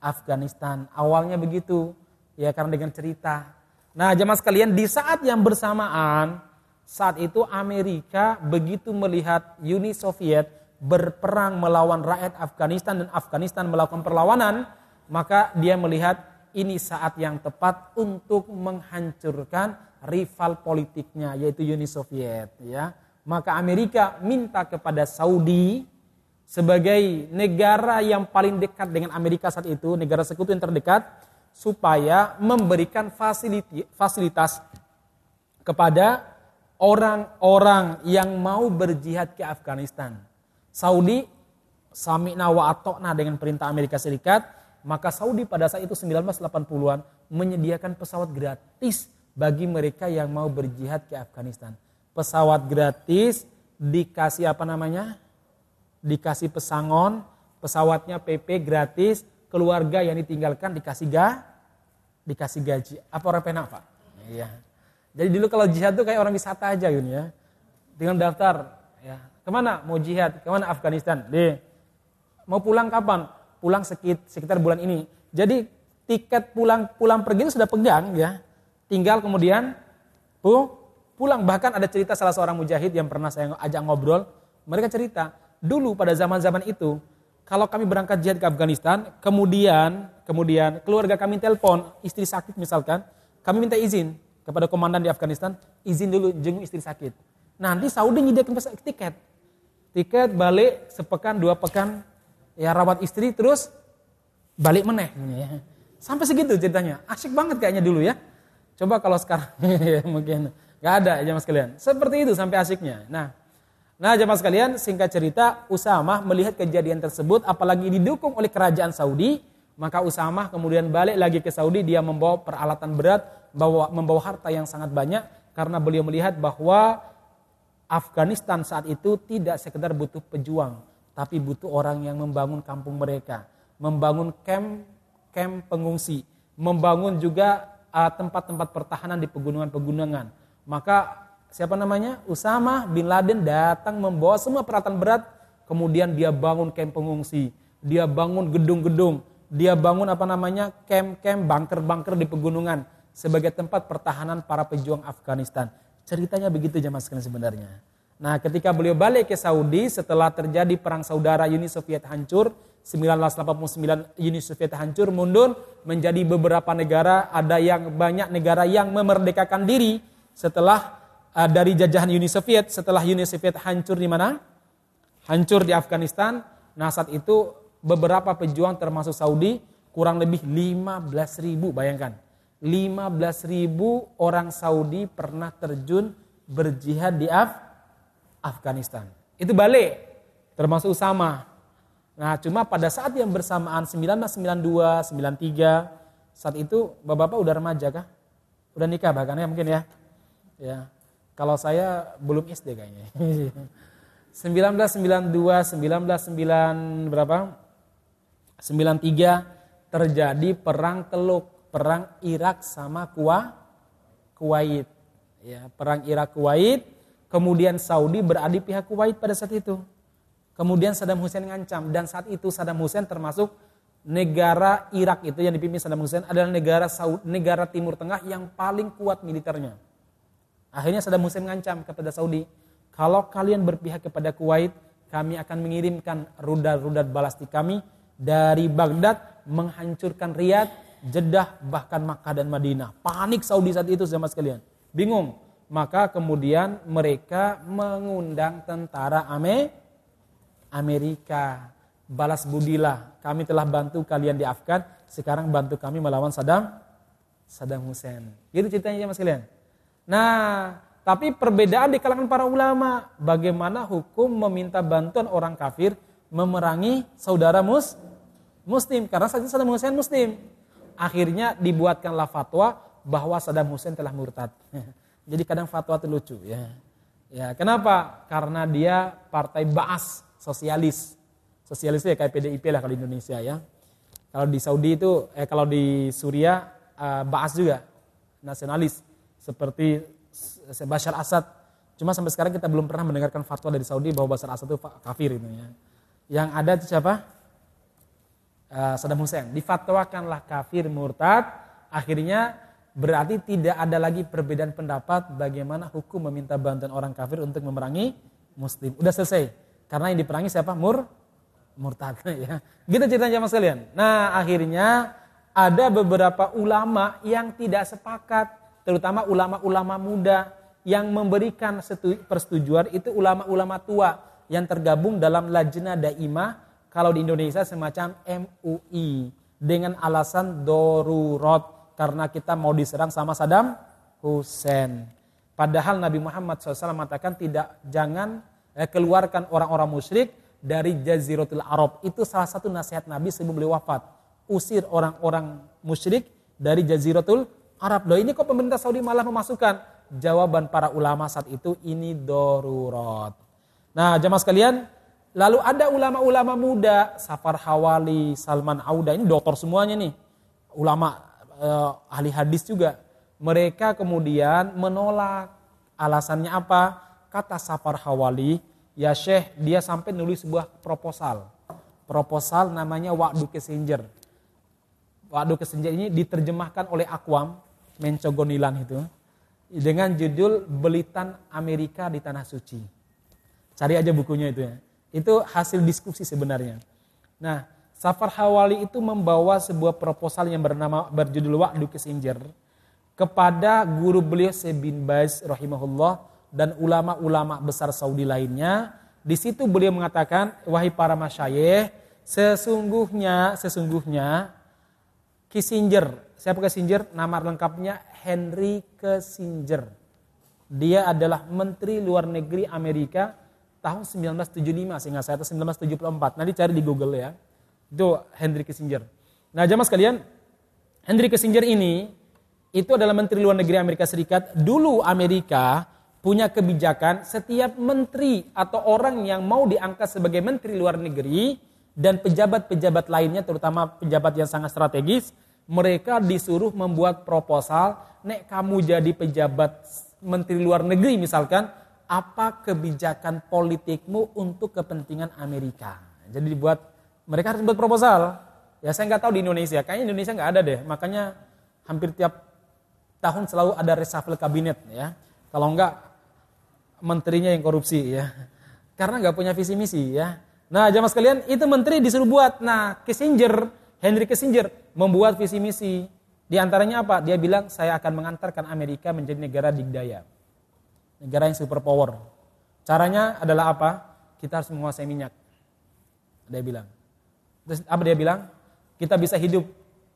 Afghanistan. Awalnya begitu, ya karena dengan cerita. Nah, jemaah sekalian, di saat yang bersamaan, saat itu Amerika begitu melihat Uni Soviet berperang melawan rakyat Afghanistan dan Afghanistan melakukan perlawanan, maka dia melihat ini saat yang tepat untuk menghancurkan rival politiknya yaitu Uni Soviet ya. Maka Amerika minta kepada Saudi sebagai negara yang paling dekat dengan Amerika saat itu, negara sekutu yang terdekat supaya memberikan fasilitas kepada orang-orang yang mau berjihad ke Afghanistan. Saudi sami'na wa atokna dengan perintah Amerika Serikat, maka Saudi pada saat itu 1980-an menyediakan pesawat gratis bagi mereka yang mau berjihad ke Afghanistan. Pesawat gratis, dikasih apa namanya? Dikasih pesangon, pesawatnya PP gratis, keluarga yang ditinggalkan dikasih ga, dikasih gaji. Apa orang penak Pak? Iya. Jadi dulu kalau jihad tuh kayak orang wisata aja gitu ya. Dengan daftar, ya. Ke mana mau jihad? Ke mana Afghanistan? Di. Mau pulang kapan? Pulang sekitar bulan ini. Jadi tiket pulang pulang pergi itu sudah pegang ya tinggal kemudian pulang. Bahkan ada cerita salah seorang mujahid yang pernah saya ajak ngobrol, mereka cerita, dulu pada zaman-zaman itu, kalau kami berangkat jihad ke Afghanistan, kemudian kemudian keluarga kami telepon, istri sakit misalkan, kami minta izin kepada komandan di Afghanistan, izin dulu jenguk istri sakit. Nanti Saudi nyediakan tiket. Tiket balik sepekan, dua pekan, ya rawat istri, terus balik meneh. Sampai segitu ceritanya. Asyik banget kayaknya dulu ya. Coba kalau sekarang <laughs> ya, mungkin nggak ada jamaah sekalian. Seperti itu sampai asiknya. Nah, nah jamaah sekalian singkat cerita Usama melihat kejadian tersebut apalagi didukung oleh kerajaan Saudi, maka Usama kemudian balik lagi ke Saudi dia membawa peralatan berat, membawa membawa harta yang sangat banyak karena beliau melihat bahwa Afghanistan saat itu tidak sekedar butuh pejuang, tapi butuh orang yang membangun kampung mereka, membangun camp camp pengungsi, membangun juga Uh, tempat-tempat pertahanan di pegunungan-pegunungan. Maka siapa namanya? Usama bin Laden datang membawa semua peralatan berat, kemudian dia bangun kamp pengungsi, dia bangun gedung-gedung, dia bangun apa namanya? camp-camp, bunker-bunker di pegunungan sebagai tempat pertahanan para pejuang Afghanistan. Ceritanya begitu jamaah sekalian sebenarnya. Nah, ketika beliau balik ke Saudi setelah terjadi perang saudara Uni Soviet hancur, 1989 Uni Soviet hancur mundur menjadi beberapa negara ada yang banyak negara yang memerdekakan diri setelah uh, dari jajahan Uni Soviet setelah Uni Soviet hancur di mana hancur di Afghanistan nah saat itu beberapa pejuang termasuk Saudi kurang lebih 15 ribu bayangkan 15 ribu orang Saudi pernah terjun berjihad di Af Afghanistan itu balik termasuk Usama Nah cuma pada saat yang bersamaan 1992, 93, saat itu bapak-bapak udah remaja kah? Udah nikah bahkan ya mungkin ya. Ya. Kalau saya belum SD kayaknya. <laughs> 1992, 1909 berapa? 93 terjadi perang Teluk, perang Irak sama Kuwait. Ya, perang Irak Kuwait, kemudian Saudi berada di pihak Kuwait pada saat itu. Kemudian Saddam Hussein ngancam dan saat itu Saddam Hussein termasuk negara Irak itu yang dipimpin Saddam Hussein adalah negara Saudi, negara Timur Tengah yang paling kuat militernya. Akhirnya Saddam Hussein mengancam kepada Saudi, kalau kalian berpihak kepada Kuwait, kami akan mengirimkan rudal-rudal balastik kami dari Baghdad menghancurkan Riyadh, Jeddah, bahkan Makkah dan Madinah. Panik Saudi saat itu sama sekalian. Bingung. Maka kemudian mereka mengundang tentara Amerika. Balas budilah, kami telah bantu kalian di Afgan, sekarang bantu kami melawan Saddam Saddam Hussein. Gitu ceritanya mas kalian. Nah, tapi perbedaan di kalangan para ulama, bagaimana hukum meminta bantuan orang kafir memerangi saudara mus, muslim karena itu Saddam Hussein muslim. Akhirnya dibuatkanlah fatwa bahwa Saddam Hussein telah murtad. <laughs> Jadi kadang fatwa itu lucu ya. Ya, kenapa? Karena dia partai Baas, sosialis. Sosialis ya kayak PDIP lah kalau di Indonesia ya. Kalau di Saudi itu eh kalau di Suria uh, Baas juga, nasionalis seperti Bashar Assad. Cuma sampai sekarang kita belum pernah mendengarkan fatwa dari Saudi bahwa Bashar Assad itu kafir itu ya. Yang ada itu siapa? Uh, Saddam Hussein. Difatwakanlah kafir murtad. Akhirnya berarti tidak ada lagi perbedaan pendapat bagaimana hukum meminta bantuan orang kafir untuk memerangi muslim. Udah selesai. Karena yang diperangi siapa? Mur murtad <laughs> ya. Gitu ceritanya Mas kalian. Nah, akhirnya ada beberapa ulama yang tidak sepakat terutama ulama-ulama muda yang memberikan persetujuan itu ulama-ulama tua yang tergabung dalam lajnah daimah kalau di Indonesia semacam MUI dengan alasan dorurat karena kita mau diserang sama Saddam Hussein. Padahal Nabi Muhammad SAW mengatakan tidak jangan eh, keluarkan orang-orang musyrik dari Jaziratul Arab. Itu salah satu nasihat Nabi sebelum beliau wafat. Usir orang-orang musyrik dari Jaziratul Arab. Loh ini kok pemerintah Saudi malah memasukkan? Jawaban para ulama saat itu ini dorurat. Nah jamaah sekalian, lalu ada ulama-ulama muda, Safar Hawali, Salman Auda, ini dokter semuanya nih. Ulama eh, ahli hadis juga. Mereka kemudian menolak. Alasannya apa? Kata Safar Hawali, ya Syekh dia sampai nulis sebuah proposal. Proposal namanya Wakdu Kesenjer. Wakdu Kesenjer ini diterjemahkan oleh Akwam, Mencogonilan itu dengan judul Belitan Amerika di Tanah Suci. Cari aja bukunya itu ya. Itu hasil diskusi sebenarnya. Nah, Safar Hawali itu membawa sebuah proposal yang bernama berjudul Wa'du Kissinger kepada guru beliau Sebin Baz rahimahullah dan ulama-ulama besar Saudi lainnya. Di situ beliau mengatakan, wahai para masyayikh, sesungguhnya sesungguhnya Kissinger Siapa Kissinger? Nama lengkapnya Henry Kissinger. Dia adalah Menteri Luar Negeri Amerika tahun 1975 sehingga saya 1974. Nanti cari di Google ya. Itu Henry Kissinger. Nah, jamaah sekalian, Henry Kissinger ini itu adalah Menteri Luar Negeri Amerika Serikat. Dulu Amerika punya kebijakan setiap menteri atau orang yang mau diangkat sebagai menteri luar negeri dan pejabat-pejabat lainnya terutama pejabat yang sangat strategis mereka disuruh membuat proposal, nek kamu jadi pejabat menteri luar negeri misalkan, apa kebijakan politikmu untuk kepentingan Amerika. Jadi dibuat, mereka harus buat proposal. Ya saya nggak tahu di Indonesia, kayaknya Indonesia nggak ada deh. Makanya hampir tiap tahun selalu ada reshuffle kabinet ya. Kalau nggak menterinya yang korupsi ya. Karena nggak punya visi misi ya. Nah jamaah sekalian itu menteri disuruh buat. Nah Kissinger Henry Kissinger membuat visi misi. Di antaranya apa? Dia bilang saya akan mengantarkan Amerika menjadi negara digdaya. Negara yang superpower. Caranya adalah apa? Kita harus menguasai minyak. Dia bilang. Terus apa dia bilang? Kita bisa hidup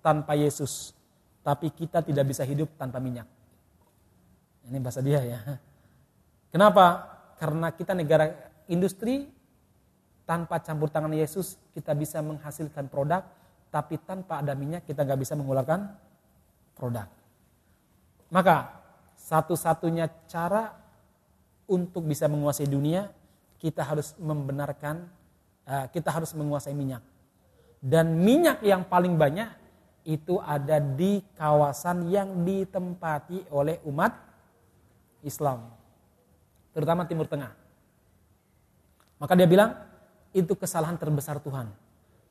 tanpa Yesus. Tapi kita tidak bisa hidup tanpa minyak. Ini bahasa dia ya. Kenapa? Karena kita negara industri tanpa campur tangan Yesus kita bisa menghasilkan produk tapi tanpa ada minyak kita nggak bisa mengeluarkan produk. Maka satu-satunya cara untuk bisa menguasai dunia, kita harus membenarkan, uh, kita harus menguasai minyak. Dan minyak yang paling banyak itu ada di kawasan yang ditempati oleh umat Islam. Terutama Timur Tengah. Maka dia bilang, itu kesalahan terbesar Tuhan.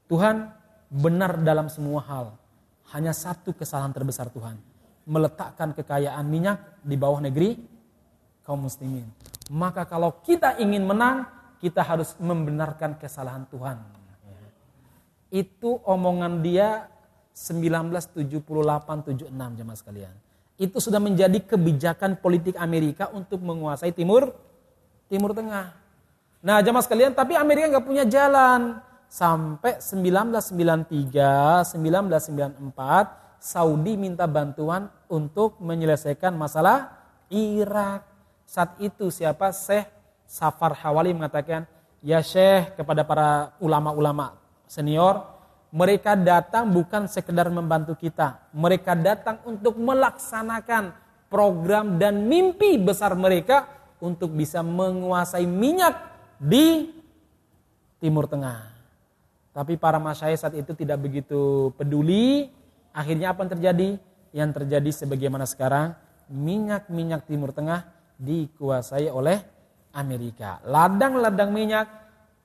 Tuhan benar dalam semua hal. Hanya satu kesalahan terbesar Tuhan. Meletakkan kekayaan minyak di bawah negeri kaum muslimin. Maka kalau kita ingin menang, kita harus membenarkan kesalahan Tuhan. Itu omongan dia 1978-76 jemaah sekalian. Itu sudah menjadi kebijakan politik Amerika untuk menguasai timur timur tengah. Nah jemaah sekalian, tapi Amerika nggak punya jalan. Sampai 1993, 1994, Saudi minta bantuan untuk menyelesaikan masalah Irak. Saat itu siapa? Syekh Safar Hawali mengatakan, ya Syekh kepada para ulama-ulama senior, mereka datang bukan sekedar membantu kita. Mereka datang untuk melaksanakan program dan mimpi besar mereka untuk bisa menguasai minyak di Timur Tengah. Tapi para masyayikh saat itu tidak begitu peduli. Akhirnya apa yang terjadi? Yang terjadi sebagaimana sekarang, minyak-minyak Timur Tengah dikuasai oleh Amerika. Ladang-ladang minyak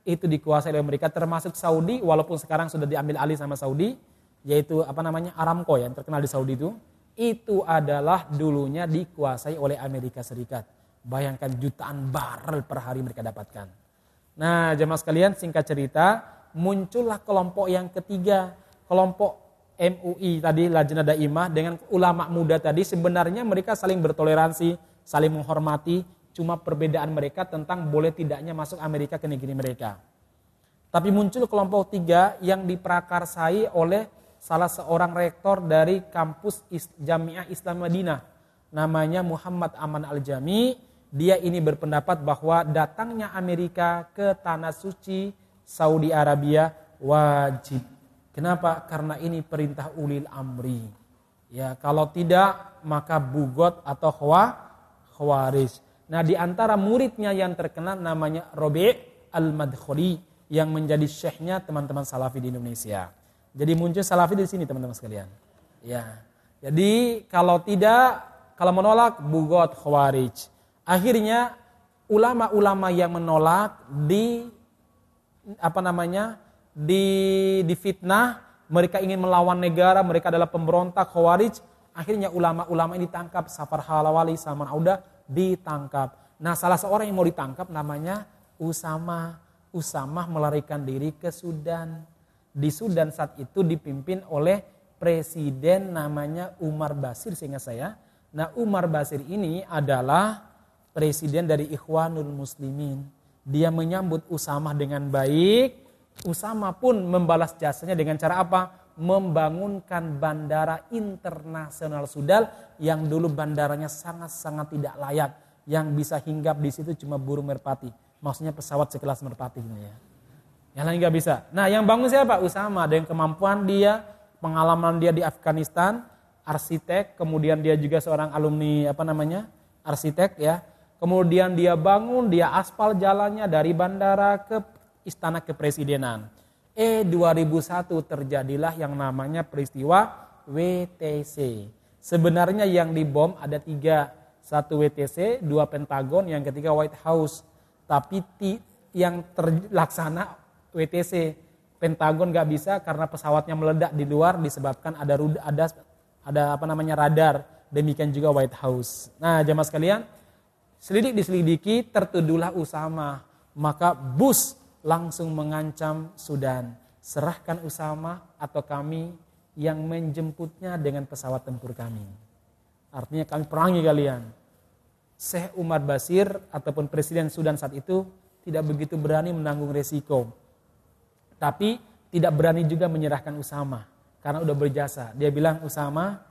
itu dikuasai oleh Amerika termasuk Saudi walaupun sekarang sudah diambil alih sama Saudi yaitu apa namanya Aramco yang terkenal di Saudi itu itu adalah dulunya dikuasai oleh Amerika Serikat. Bayangkan jutaan barrel per hari mereka dapatkan. Nah, jemaah sekalian singkat cerita, muncullah kelompok yang ketiga, kelompok MUI tadi Lajnah Daimah dengan ulama muda tadi sebenarnya mereka saling bertoleransi, saling menghormati, cuma perbedaan mereka tentang boleh tidaknya masuk Amerika ke negeri mereka. Tapi muncul kelompok tiga yang diprakarsai oleh salah seorang rektor dari kampus Jamiah Islam Madinah. Namanya Muhammad Aman Al-Jami. Dia ini berpendapat bahwa datangnya Amerika ke tanah suci Saudi Arabia wajib. Kenapa? Karena ini perintah ulil amri. Ya, kalau tidak maka bugot atau khawah Khawarij. Nah di antara muridnya yang terkenal namanya Robi Al-Madkhuli yang menjadi syekhnya teman-teman salafi di Indonesia. Jadi muncul salafi di sini teman-teman sekalian. Ya. Jadi kalau tidak, kalau menolak bugot khawarij. Akhirnya ulama-ulama yang menolak di apa namanya? di difitnah, mereka ingin melawan negara, mereka adalah pemberontak khawarij, Akhirnya ulama-ulama ini ditangkap, Safar Halawali sama Auda ditangkap. Nah salah seorang yang mau ditangkap namanya Usama. Usama melarikan diri ke Sudan. Di Sudan saat itu dipimpin oleh presiden namanya Umar Basir sehingga saya. Nah Umar Basir ini adalah presiden dari Ikhwanul Muslimin. Dia menyambut Usama dengan baik. Usama pun membalas jasanya dengan cara apa? membangunkan bandara internasional Sudal yang dulu bandaranya sangat-sangat tidak layak. Yang bisa hinggap di situ cuma burung merpati. Maksudnya pesawat sekelas merpati ini ya. Yang lain nggak bisa. Nah yang bangun siapa? Usama. Dengan kemampuan dia, pengalaman dia di Afghanistan, arsitek, kemudian dia juga seorang alumni apa namanya? arsitek ya. Kemudian dia bangun, dia aspal jalannya dari bandara ke istana kepresidenan. Eh 2001 terjadilah yang namanya peristiwa WTC. Sebenarnya yang dibom ada tiga. Satu WTC, dua Pentagon, yang ketiga White House. Tapi yang terlaksana WTC. Pentagon gak bisa karena pesawatnya meledak di luar disebabkan ada ada ada apa namanya radar. Demikian juga White House. Nah jamaah sekalian, selidik diselidiki tertuduhlah Usama. Maka bus langsung mengancam Sudan. Serahkan Usama atau kami yang menjemputnya dengan pesawat tempur kami. Artinya kami perangi kalian. Syekh Umar Basir ataupun Presiden Sudan saat itu tidak begitu berani menanggung resiko. Tapi tidak berani juga menyerahkan Usama karena udah berjasa. Dia bilang Usama,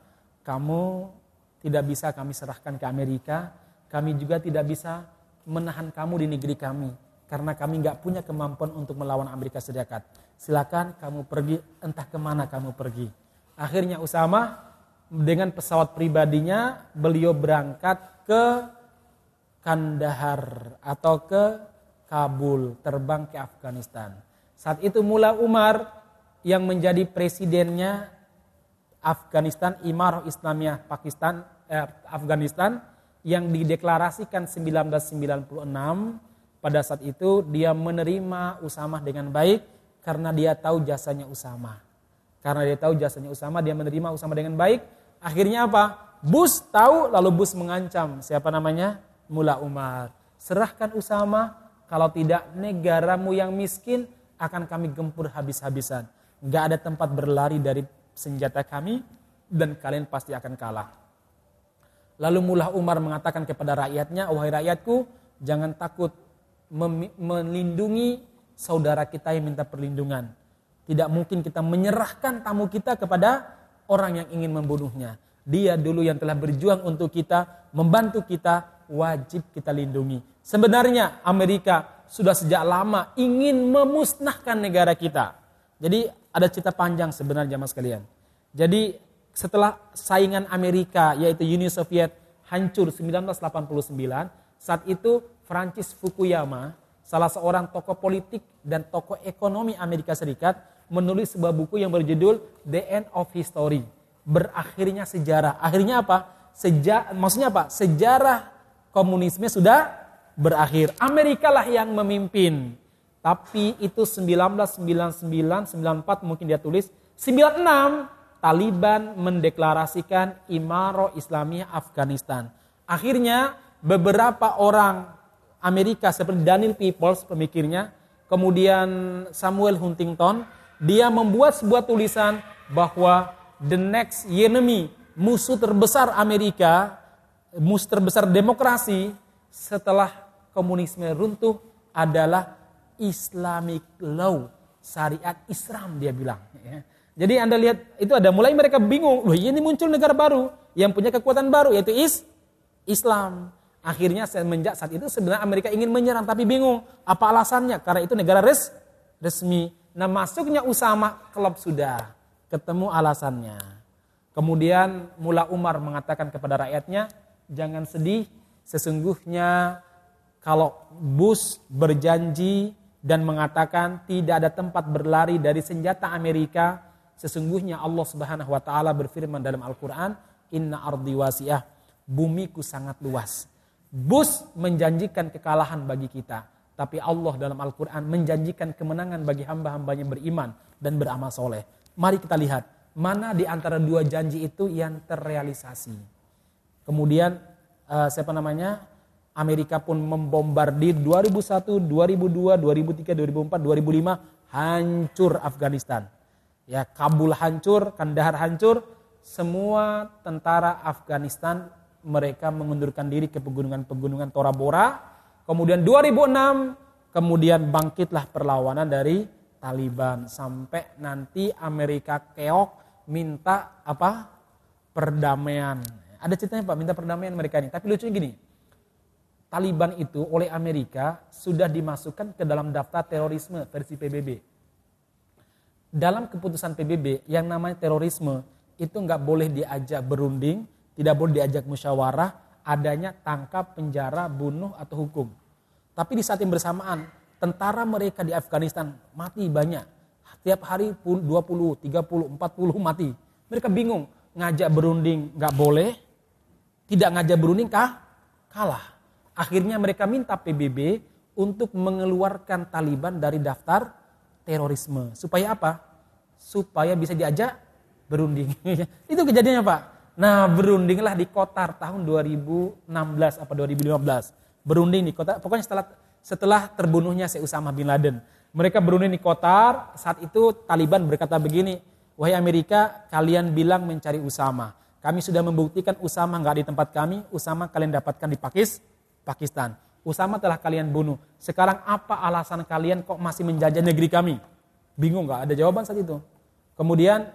kamu tidak bisa kami serahkan ke Amerika, kami juga tidak bisa menahan kamu di negeri kami karena kami nggak punya kemampuan untuk melawan Amerika Serikat. Silakan kamu pergi entah ke mana kamu pergi. Akhirnya Usama dengan pesawat pribadinya beliau berangkat ke Kandahar atau ke Kabul, terbang ke Afghanistan. Saat itu Mullah Umar yang menjadi presidennya Afghanistan, Imarah Islamiyah Pakistan, eh, Afghanistan yang dideklarasikan 1996 pada saat itu dia menerima Usama dengan baik karena dia tahu jasanya Usama. Karena dia tahu jasanya Usama, dia menerima Usama dengan baik. Akhirnya apa? Bus tahu lalu Bus mengancam siapa namanya? Mula Umar. Serahkan Usama, kalau tidak negaramu yang miskin akan kami gempur habis-habisan. Gak ada tempat berlari dari senjata kami dan kalian pasti akan kalah. Lalu Mullah Umar mengatakan kepada rakyatnya, wahai rakyatku, jangan takut melindungi saudara kita yang minta perlindungan. Tidak mungkin kita menyerahkan tamu kita kepada orang yang ingin membunuhnya. Dia dulu yang telah berjuang untuk kita, membantu kita, wajib kita lindungi. Sebenarnya Amerika sudah sejak lama ingin memusnahkan negara kita. Jadi ada cerita panjang sebenarnya mas kalian. Jadi setelah saingan Amerika yaitu Uni Soviet hancur 1989, saat itu Francis Fukuyama, salah seorang tokoh politik dan tokoh ekonomi Amerika Serikat, menulis sebuah buku yang berjudul The End of History. Berakhirnya sejarah. Akhirnya apa? Sejak, maksudnya apa? Sejarah komunisme sudah berakhir. Amerika lah yang memimpin. Tapi itu 1999, 94 mungkin dia tulis. 96 Taliban mendeklarasikan Imaro Islamiyah Afghanistan. Akhirnya beberapa orang Amerika seperti Daniel Peoples pemikirnya, kemudian Samuel Huntington, dia membuat sebuah tulisan bahwa the next enemy, musuh terbesar Amerika, musuh terbesar demokrasi setelah komunisme runtuh adalah Islamic law, syariat Islam dia bilang. Jadi Anda lihat itu ada mulai mereka bingung, loh ini muncul negara baru yang punya kekuatan baru yaitu is Islam. Akhirnya semenjak saat itu sebenarnya Amerika ingin menyerang tapi bingung apa alasannya karena itu negara res, resmi. Nah masuknya Usama klub sudah ketemu alasannya. Kemudian Mula Umar mengatakan kepada rakyatnya jangan sedih sesungguhnya kalau Bush berjanji dan mengatakan tidak ada tempat berlari dari senjata Amerika sesungguhnya Allah Subhanahu wa taala berfirman dalam Al-Qur'an inna ardi wasiah bumiku sangat luas Bus menjanjikan kekalahan bagi kita. Tapi Allah dalam Al-Quran menjanjikan kemenangan bagi hamba-hambanya beriman dan beramal soleh. Mari kita lihat mana di antara dua janji itu yang terrealisasi. Kemudian uh, siapa namanya? Amerika pun membombardir 2001, 2002, 2003, 2004, 2005 hancur Afghanistan. Ya, Kabul hancur, Kandahar hancur, semua tentara Afghanistan mereka mengundurkan diri ke pegunungan-pegunungan Tora Bora. Kemudian 2006 kemudian bangkitlah perlawanan dari Taliban sampai nanti Amerika keok minta apa? perdamaian. Ada ceritanya Pak, minta perdamaian mereka ini. Tapi lucunya gini. Taliban itu oleh Amerika sudah dimasukkan ke dalam daftar terorisme versi PBB. Dalam keputusan PBB yang namanya terorisme itu nggak boleh diajak berunding, tidak boleh diajak musyawarah, adanya tangkap, penjara, bunuh atau hukum. Tapi di saat yang bersamaan, tentara mereka di Afghanistan mati banyak. Tiap hari 20, 30, 40 mati. Mereka bingung, ngajak berunding nggak boleh, tidak ngajak berunding kah? Kalah. Akhirnya mereka minta PBB untuk mengeluarkan Taliban dari daftar terorisme. Supaya apa? Supaya bisa diajak berunding. <laughs> Itu kejadiannya Pak. Nah berundinglah di Kotar tahun 2016 apa 2015. Berunding di Kotar, pokoknya setelah setelah terbunuhnya Syekh Usama bin Laden. Mereka berunding di Kotar, saat itu Taliban berkata begini, wahai Amerika kalian bilang mencari Usama. Kami sudah membuktikan Usama nggak di tempat kami, Usama kalian dapatkan di Pakis, Pakistan. Usama telah kalian bunuh. Sekarang apa alasan kalian kok masih menjajah negeri kami? Bingung nggak? Ada jawaban saat itu. Kemudian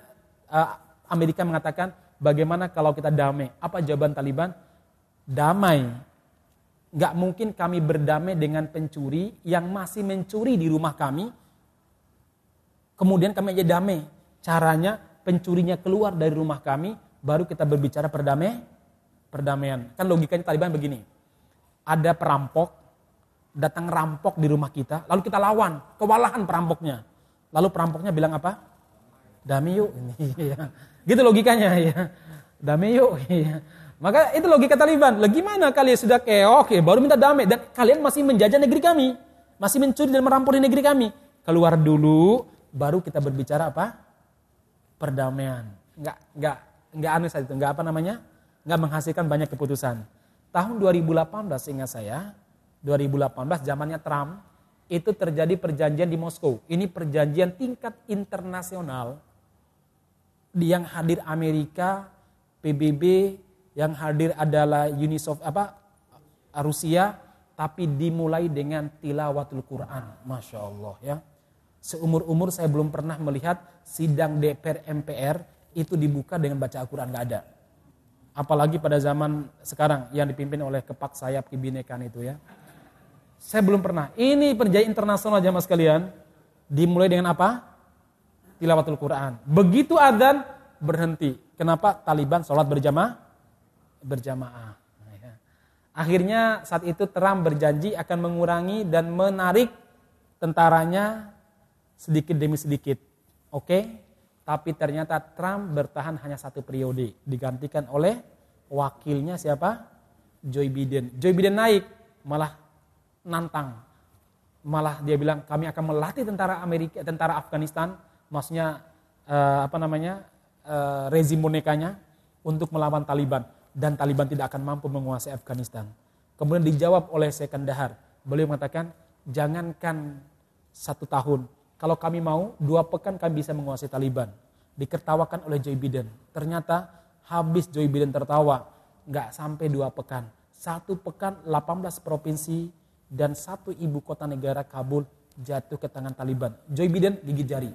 eh, Amerika mengatakan, Bagaimana kalau kita damai? Apa jawaban Taliban? Damai. Gak mungkin kami berdamai dengan pencuri yang masih mencuri di rumah kami. Kemudian kami aja damai. Caranya pencurinya keluar dari rumah kami, baru kita berbicara perdamai, perdamaian. Kan logikanya Taliban begini. Ada perampok, datang rampok di rumah kita, lalu kita lawan, kewalahan perampoknya. Lalu perampoknya bilang apa? Damai yuk. <laughs> Iya. gitu logikanya ya. Damai yuk. <laughs> Iya. Maka itu logika Taliban. Lagi mana kalian sudah keok, ya, baru minta damai dan kalian masih menjajah negeri kami, masih mencuri dan merampok di negeri kami. Keluar dulu, baru kita berbicara apa? Perdamaian. Enggak, enggak, enggak aneh saja itu, enggak apa namanya? Enggak menghasilkan banyak keputusan. Tahun 2018 ingat saya, 2018 zamannya Trump, itu terjadi perjanjian di Moskow. Ini perjanjian tingkat internasional yang hadir Amerika, PBB, yang hadir adalah Uni apa Rusia tapi dimulai dengan tilawatul Quran. Masya Allah ya. Seumur-umur saya belum pernah melihat sidang DPR MPR itu dibuka dengan baca Al-Quran, nggak ada. Apalagi pada zaman sekarang yang dipimpin oleh kepak sayap kebinekaan itu ya. Saya belum pernah. Ini perjanjian internasional jamaah sekalian. Dimulai dengan apa? Tilawatul Quran. Begitu adzan berhenti. Kenapa? Taliban sholat berjamaah berjamaah. Ya. Akhirnya saat itu Trump berjanji akan mengurangi dan menarik tentaranya sedikit demi sedikit. Oke, tapi ternyata Trump bertahan hanya satu periode, digantikan oleh wakilnya siapa? Joe Biden. Joe Biden naik, malah nantang. Malah dia bilang kami akan melatih tentara Amerika, tentara Afghanistan, maksudnya uh, apa namanya uh, rezim bonekanya untuk melawan Taliban dan Taliban tidak akan mampu menguasai Afghanistan. Kemudian dijawab oleh Sekandahar. Beliau mengatakan, jangankan satu tahun, kalau kami mau dua pekan kami bisa menguasai Taliban. Dikertawakan oleh Joe Biden. Ternyata habis Joe Biden tertawa, nggak sampai dua pekan. Satu pekan 18 provinsi dan satu ibu kota negara Kabul jatuh ke tangan Taliban. Joe Biden gigit jari. <laughs>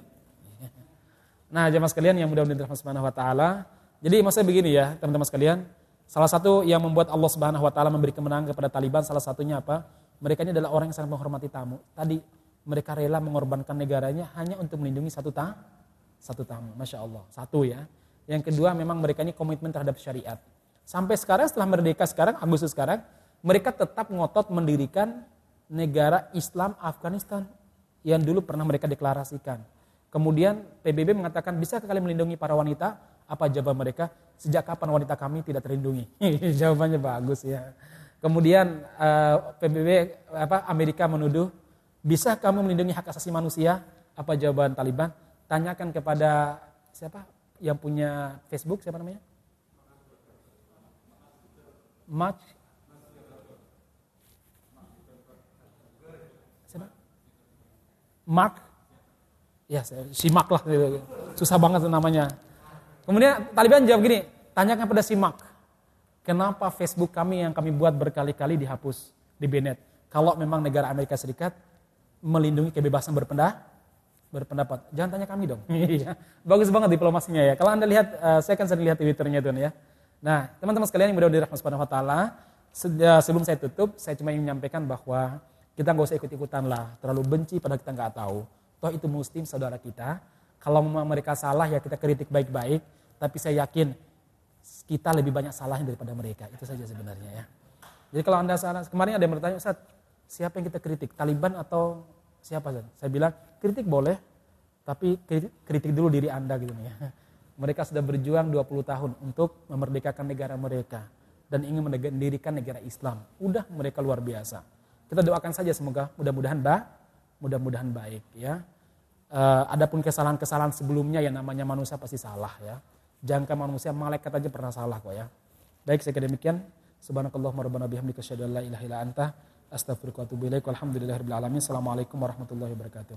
Nah, jemaah sekalian yang mudah-mudahan dirahmati Subhanahu wa taala. Jadi maksudnya begini ya, teman-teman sekalian, Salah satu yang membuat Allah Subhanahu wa taala memberi kemenangan kepada Taliban salah satunya apa? Mereka ini adalah orang yang sangat menghormati tamu. Tadi mereka rela mengorbankan negaranya hanya untuk melindungi satu tamu. Satu tamu, Masya Allah. Satu ya. Yang kedua memang mereka ini komitmen terhadap syariat. Sampai sekarang setelah merdeka sekarang, Agustus sekarang, mereka tetap ngotot mendirikan negara Islam Afghanistan yang dulu pernah mereka deklarasikan. Kemudian PBB mengatakan, bisa kalian melindungi para wanita? Apa jawaban mereka? Sejak kapan wanita kami tidak terlindungi? <laughs> Jawabannya bagus ya. Kemudian uh, eh, PBB apa Amerika menuduh, bisa kamu melindungi hak asasi manusia? Apa jawaban Taliban? Tanyakan kepada siapa yang punya Facebook siapa namanya? Mark siapa? Mark ya simak lah susah banget namanya Kemudian Taliban jawab gini, tanyakan pada Simak, kenapa Facebook kami yang kami buat berkali-kali dihapus di Bennett? Kalau memang negara Amerika Serikat melindungi kebebasan berpendapat, berpendapat. Jangan tanya kami dong. <laughs> Iya. Bagus banget diplomasinya ya. Kalau Anda lihat, uh, saya kan sering lihat Twitternya tuh ya. Nah, teman-teman sekalian yang mudah dirahmati Subhanahu wa taala, sebelum saya tutup, saya cuma ingin menyampaikan bahwa kita nggak usah ikut-ikutan lah, terlalu benci pada kita nggak tahu. Toh itu muslim saudara kita. Kalau memang mereka salah ya kita kritik baik-baik. Tapi saya yakin kita lebih banyak salahnya daripada mereka. Itu saja sebenarnya ya. Jadi kalau Anda salah, kemarin ada yang bertanya, Ustaz, siapa yang kita kritik? Taliban atau siapa? Ustaz? Saya bilang, kritik boleh, tapi kritik, dulu diri Anda gitu ya. <laughs> Mereka sudah berjuang 20 tahun untuk memerdekakan negara mereka dan ingin mendirikan negara Islam. Udah mereka luar biasa. Kita doakan saja semoga mudah-mudahan ba, mudah-mudahan baik ya. Uh, adapun kesalahan-kesalahan sebelumnya yang namanya manusia pasti salah ya. Jangka manusia, malaikat aja pernah salah kok ya. Baik, saya demikian. Subhanakallah rabbana bihamdika asyhadu an la ilaha illa anta Walhamdulillahirabbil alamin. Assalamualaikum warahmatullahi wabarakatuh.